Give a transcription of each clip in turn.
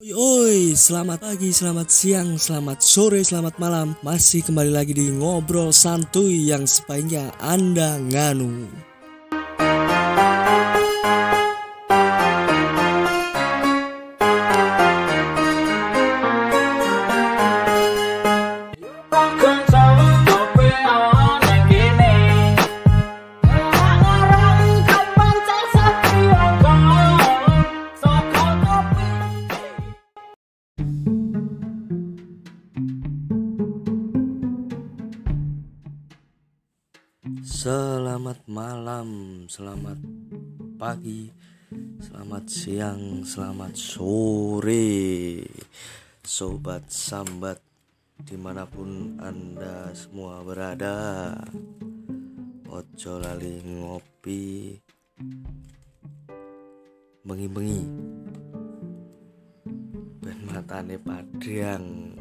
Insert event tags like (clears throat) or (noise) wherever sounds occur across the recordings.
Oi, oi, selamat pagi, selamat siang, selamat sore, selamat malam. Masih kembali lagi di ngobrol santuy yang sebaiknya Anda nganu. Malam, selamat pagi, selamat siang, selamat sore. Sobat Sambat di mana pun anda semua berada Ojo lali ngopi Bengi-bengi. Ben matane padang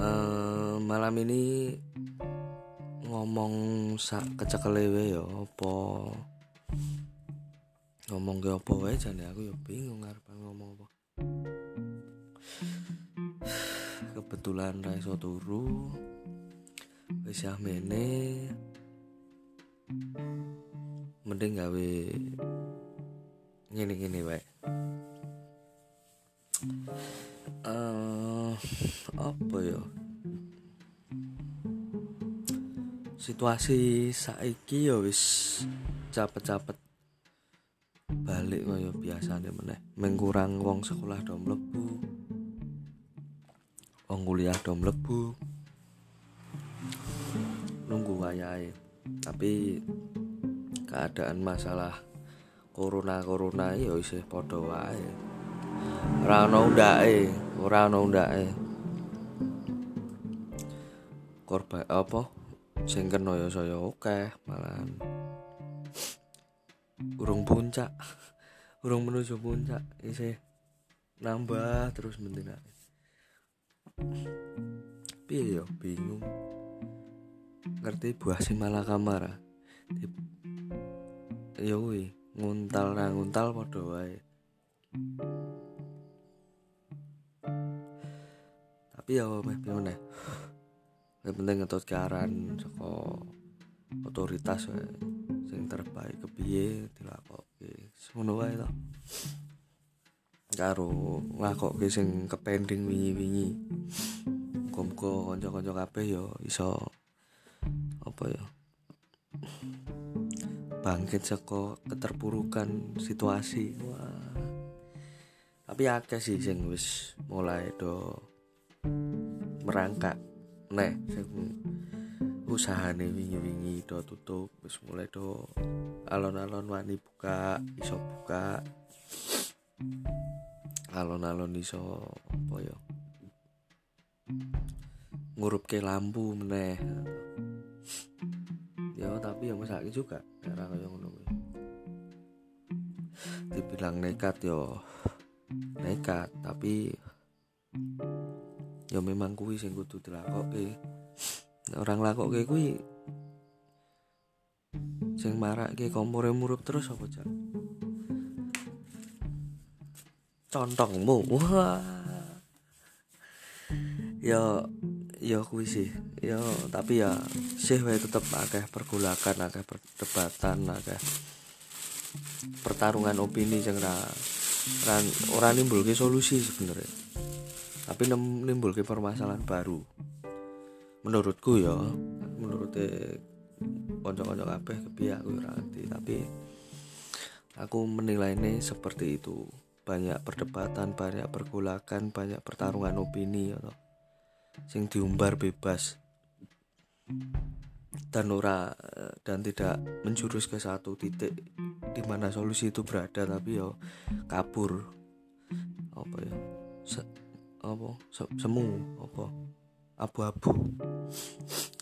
uh, Malam ini ngomong sak kecekelewe ya apa? Ngomong ke apa wae jane aku ya bingung arep ngomong apa. Kebetulan ra iso turu. Wis mene. Mending gawe ngene-ngene wae. Uh, apa ya situasi saiki ya wis capet-capet balik kaya biasane meneh. Mengkurang wong sekolah do mlebu wong kuliah do mlebu nunggu wayahe. Tapi keadaan masalah corona corona ya isih padha wae. Ora ono undake ora ono undake. Korban apa sing kena ya saya malahan. Urung puncak. Urung menuju puncak. Isi nambah terus mendina piye yo bingung. Ngerti buah si malah kamar ya wi nguntal ra nguntal padha wae. Tapi ya meh piye yang penting ngetut kearan saka otoritas wae sing terbaik kepiye dilakoke ngono wae to. Karo nglakoke sing kepending wingi-wingi. Muga-muga kanca-kanca kabeh ya iso apa ya bangkit saka keterpurukan situasi. Wah. Tapi akeh sih sing wis mulai do merangkak nek sing usahane wingi-wingi do tutup wis mulai do alon-alon wani buka iso buka. Alon-alon iso apa ya? Ngurupke lampu meneh. Ya tapi ya masake juga ora kaya ngono dibilang nekat yo nekat tapi ya memang kuwi sing kudu dilakoke orang lakoke kuwi sing marake kompore murup terus apa cak? Contongmu. Wah. Ya ya kuwi sih. Ya tapi ya sih wae tetep akeh pergulakan akeh perdebatan akeh pertarungan opini sing ora ora nimbulke solusi sebenarnya tapi menimbulkan permasalahan baru. Menurutku ya menurut konco-konco kabeh kepiye aku ngerti. Tapi aku menilai ini seperti itu. Banyak perdebatan banyak pergulakan banyak pertarungan opini ya sing diumbar bebas. Dan ora dan tidak menjurus ke satu titik di mana solusi itu berada tapi yo kabur. Apa ya apa semu apa abu-abu.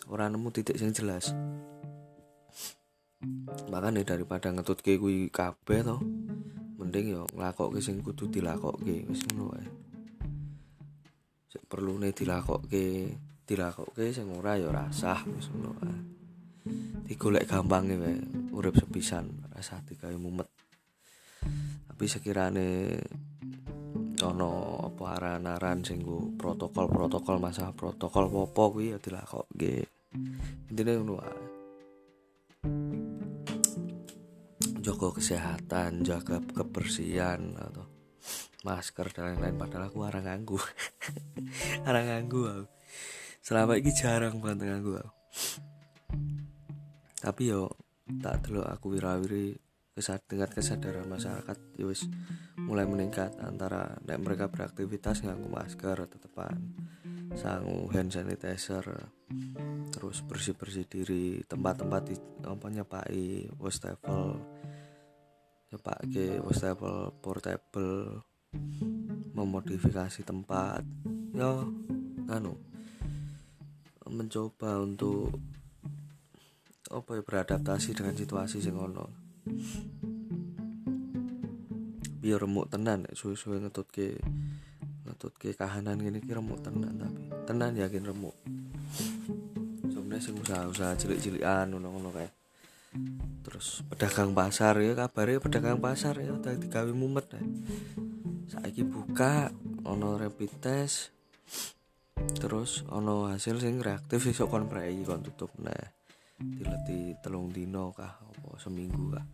Orang nemu titik yang jelas. Makanya daripada ngetut ke kui kabeh to mending yo ke sing kudu dilakokke wis ngono wae. Sik perlune dilakokke dilakokke sing ora yo rasah wis ngono wae. Digolek gampang wae urip sepisan rasa digawe mumet. Tapi sekirane naran-naran sing protokol-protokol masalah protokol popo kuwi ya dilakokke. Intine ngono wae. Jaga kesehatan jaga kebersihan atau masker dan lain-lain. Padahal aku arang nganggu. (laughs) Arang nganggu aku. Selama ini jarang banget nganggu aku. Tapi yo tak dulu aku wirawiri kesad dengan kesadaran masyarakat ya wis mulai meningkat antara nek mereka beraktivitas nganggu masker tetepan sangu hand sanitizer terus bersih bersih diri tempat-tempat di apa nyepai wastafel nyepake wastafel portable memodifikasi tempat ya anu mencoba untuk apa ya beradaptasi dengan situasi sing ono biar remuk tenan suwe-suwe ngetutke ngetutke kahanan gini ki remuk tenan tapi tenan yakin remuk. Sebenarnya sing usaha-usaha cilik-cilikan ngono-ngono kayak terus pedagang pasar ya kabarnya pedagang pasar ya udah digawe mumet ya saiki buka ono rapid test terus ono hasil sing reaktif iso kon prei kon tutup nah dileti telung dino kah seminggu kah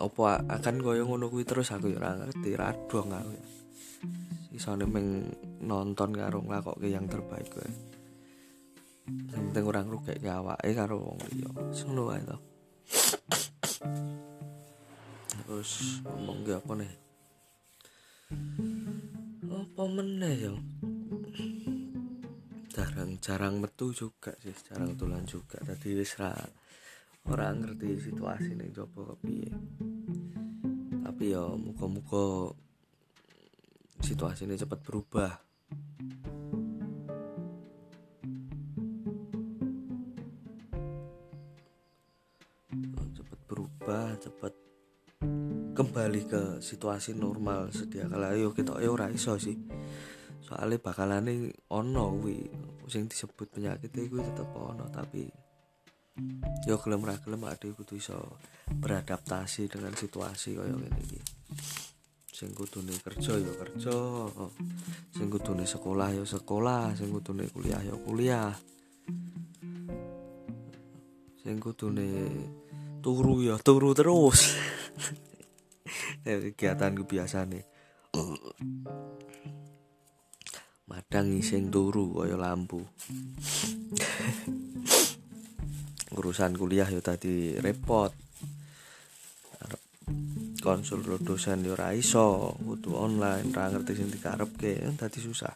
apa akan koyo ngono kuwi terus? Aku ya ora ngerti radong aku ya. Isone meng nonton karo nglakokke yang terbaik kowe. Yang penting orang rugi awake karo wong liya. Ngono wae to. Terus ngomong ge apa nih? Apa meneh ya jarang-jarang metu juga sih jarang tulan juga. Tadi wis ra orang ngerti situasi ning jopo kepiye tapi ya muka-muka situasi ini cepat berubah cepat berubah cepat kembali ke situasi normal sedia kala. Yo kita yo ora iso sih soalnya bakalan ono wi sing disebut penyakit itu tetap ono tapi yo gelem ra gelem ada kudu iso beradaptasi dengan situasi kaya ngene iki. Sing kudune kerja yo kerja sing kudune sekolah yo sekolah sing kudune kuliah yo kuliah. Sing kudune turu ya turu terus. (laughs) Kegiatan biasa nih madang sing turu kaya lampu. Urusan kuliah yo tadi repot. Konsul dosen yo ora iso kudu online ra ngerti sing dikarepke tadi susah.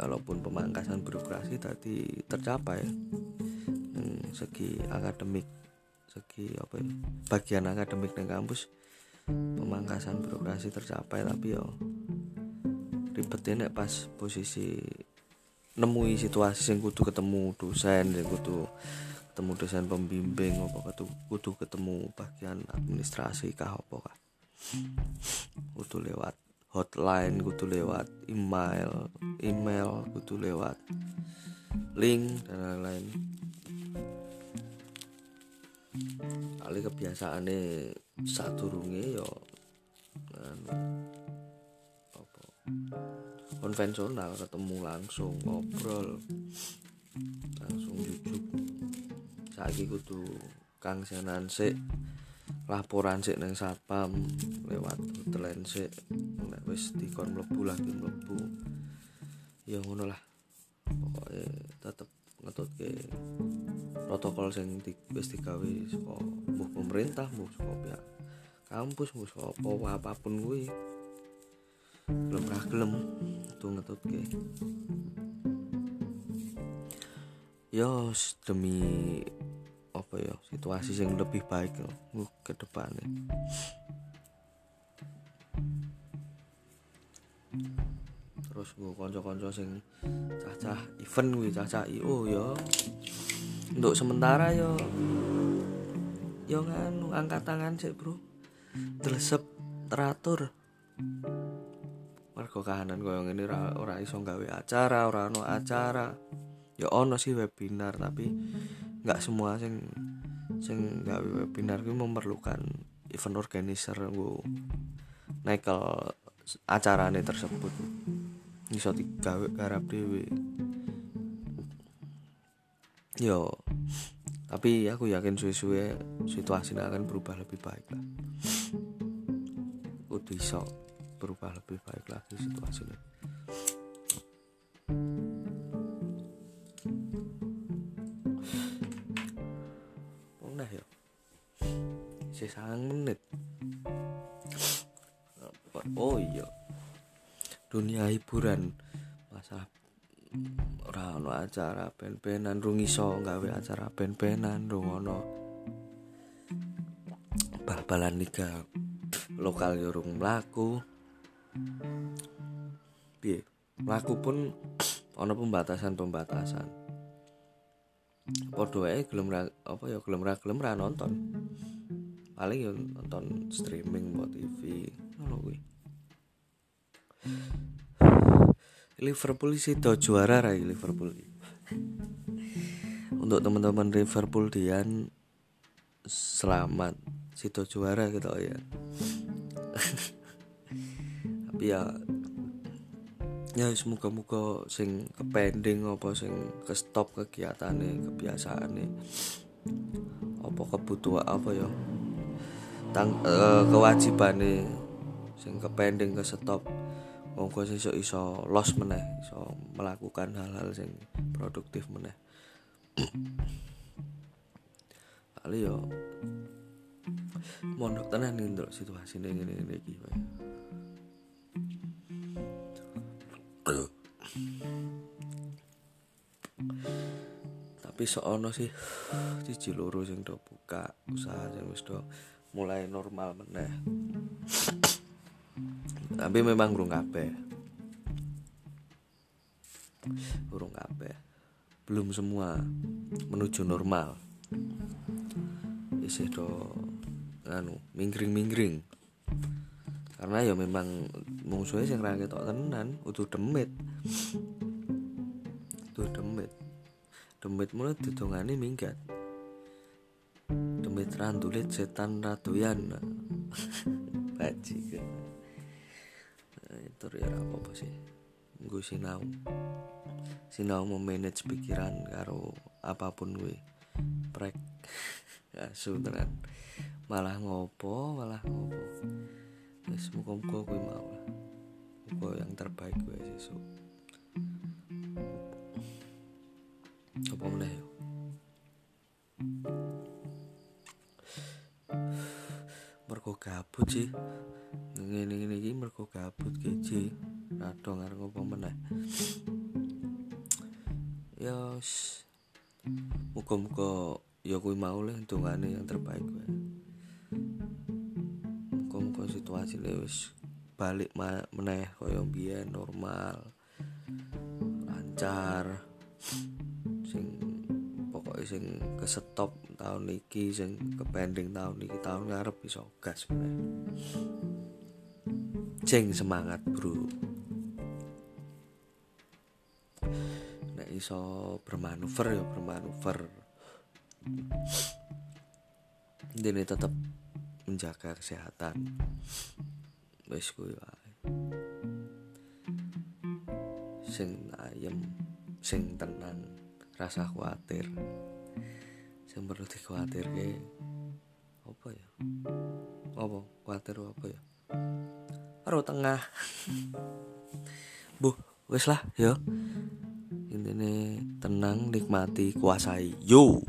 Walaupun pemangkasan birokrasi tadi tercapai hmm, segi akademik segi apa ya bagian akademik di kampus pemangkasan birokrasi tercapai tapi yo ribetnya nek pas posisi nemui situasi yang kudu ketemu dosen yang kudu ketemu dosen pembimbing apa kudu, kudu ketemu bagian administrasi kah apa kah. Kudu lewat hotline kudu lewat email email kudu lewat link dan lain-lain. Kali kebiasaannya satu runge yo anu, apa? Konvensional ketemu langsung ngobrol langsung jujuk saiki kudu kang senan sik laporan sik neng satpam lewat hotline sik. Nek wis dikon mlebu lagi mlebu. Ya ngono lah pokoknya tetep ngetutke protokol sing di, wis digawe pemerintah mbuh saka pihak kampus mbuh saka apa apa pun kuwi. Belum ra gelem tuh ngetutke. Yo demi apa ya situasi yang lebih baik loh ke depannya terus gue konco-konco sing cacah event gue cacah io yo untuk sementara yo yo nganu angkat tangan sih bro. Telesep teratur. Mergo kahanan koyo ngene ora ora iso gawe acara ora ono acara. Ya ono sih webinar tapi nggak semua sing sing gawe webinar itu memerlukan event organizer gue nekel acarane tersebut iso digawe garap dhewe. Yo tapi aku yakin suwe-suwe situasinya akan berubah lebih baik lah. Udah iso berubah lebih baik lagi situasinya nah ya sisa menit oh iya dunia hiburan. Masalah ora ono acara ben-benan rung iso acara ben-benan rung bal-balan liga lokal yo rung mlaku. Piye? Mlaku pun (clears throat) ono pembatasan-pembatasan. Padha wae gelem apa ya gelem ra gelem nonton. Paling yo nonton streaming buat TV ngono kuwi Liverpool sih do juara rai Liverpool untuk teman-teman Liverpool Dian selamat situ juara gitu ya. (laughs) Tapi ya ya semoga-moga sing kepending apa sing ke stop kegiatane kebiasaane. Apa kebutuhan apa ya tang uh, kewajibane sing kepending ke stop monggo sesuk iso los meneh iso melakukan hal-hal sing produktif meneh. Kali yo mondok tenan nih ndelok situasi ini ngene ngene iki tapi seono sih (sighs) cici loro sing do buka usaha wis do mulai normal meneh tapi memang burung kabeh. Burung kabeh. Belum semua menuju normal. Isih do anu minggring-minggring karena ya memang musuhnya sing ra ketok tenan utuh demit. Tuh demit. Demit mulai didongane minggat. Demit randulit setan ratuyan (laughs) bajingan itu ya apa apa sih. Gue sinau. Sinau memanage pikiran karo apa pun gue prek. (laughs) Ya tenan malah ngopo malah ngopo. Wis muka-muka gue mau lah. Muka yang terbaik gue sesuk apa meneh yo? (sighs) Mergo gabut sih ngene-ngene iki mergo gabut keji rada ngarep apa meneh? Ya muga-muga ya kuwi mau lah dongane yang terbaik gue muga-muga situasi wis balik meneh kaya biyen normal lancar. Sing pokoknya sing kesetop tahun iki sing kepending tahun iki tahun ngarep bisa gas meneh Jeng semangat bro. Nek iso bermanuver ya bermanuver. Ini tetap menjaga kesehatan. Wis kuwi wae. Sing ayem Sing tenang Rasa khawatir. Sing perlu dikhawatirke Apa ya? Apa? Khawatir apa ya karo tengah. Buh wes lah ya ini tenang nikmati kuasai. Yo